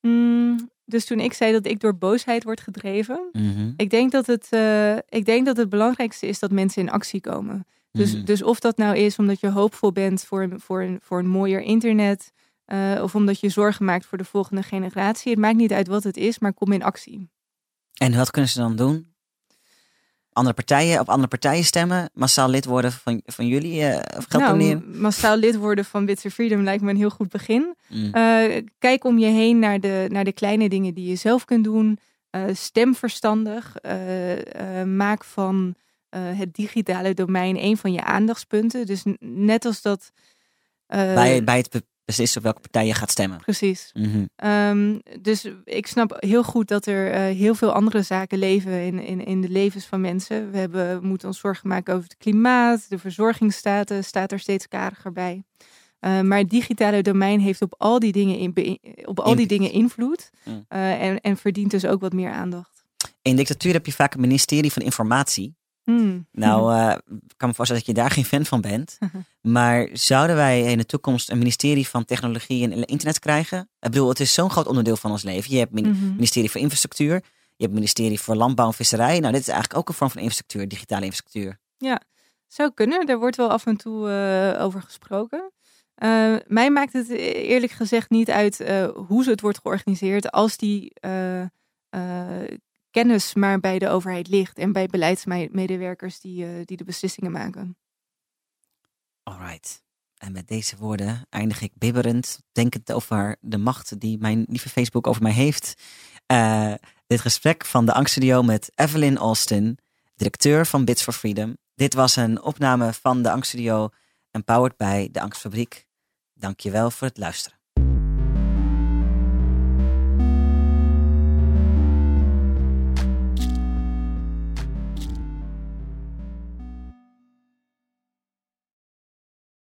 Mm, dus toen ik zei dat ik door boosheid word gedreven, Mhm. ik denk dat het, eh, ik denk dat het belangrijkste is dat mensen in actie komen. Dus, Mhm. dus of dat nou is omdat je hoopvol bent voor, een- voor, een, voor een mooier internet, eh, of omdat je zorgen maakt voor de volgende generatie. Het maakt niet uit wat het is, maar kom in actie. En wat kunnen ze dan doen? Andere partijen, op andere partijen stemmen? Massaal lid worden van, van jullie? eh, of nou, massaal lid worden van Witse Freedom lijkt me een heel goed begin. Mm. Eh, kijk om je heen naar de, naar de kleine dingen die je zelf kunt doen. Stem verstandig. Maak van het digitale domein een van je aandachtspunten. Dus net als dat. eh, bij, bij het be- beslissen op welke partij je gaat stemmen. Precies. Mhm. Ehm, dus ik snap heel goed dat er eh, heel veel andere zaken leven in, in, in de levens van mensen. We, hebben, we moeten ons zorgen maken over het klimaat, de verzorgingsstaten staat er steeds kariger bij. Eh, maar het digitale domein heeft op al die dingen, in, op al die Invloed. dingen invloed Mm. eh, en, en verdient dus ook wat meer aandacht. In dictatuur heb je vaak een ministerie van informatie. Hmm. Nou, eh, ik kan me voorstellen dat je daar geen fan van bent. Maar zouden wij in de toekomst een ministerie van technologie en internet krijgen? Ik bedoel, het is zo'n groot onderdeel van ons leven. Je hebt min- Mhm. ministerie voor infrastructuur. Je hebt ministerie voor landbouw en visserij. Nou, dit is eigenlijk ook een vorm van infrastructuur, digitale infrastructuur. Zou kunnen, daar wordt wel af en toe eh, over gesproken. Eh, mij maakt het e- eerlijk gezegd niet uit hoe ze het wordt georganiseerd, als die kennis maar bij de overheid ligt en bij beleidsmedewerkers die, eh, die de beslissingen maken. Alright. En met deze woorden eindig ik bibberend, denkend over de macht die mijn lieve Facebook over mij heeft. Eh, dit gesprek van de Angststudio met Evelyn Austin, directeur van Bits for Freedom. Dit was een opname van de Angststudio, empowered bij de Angstfabriek. Dankjewel voor het luisteren.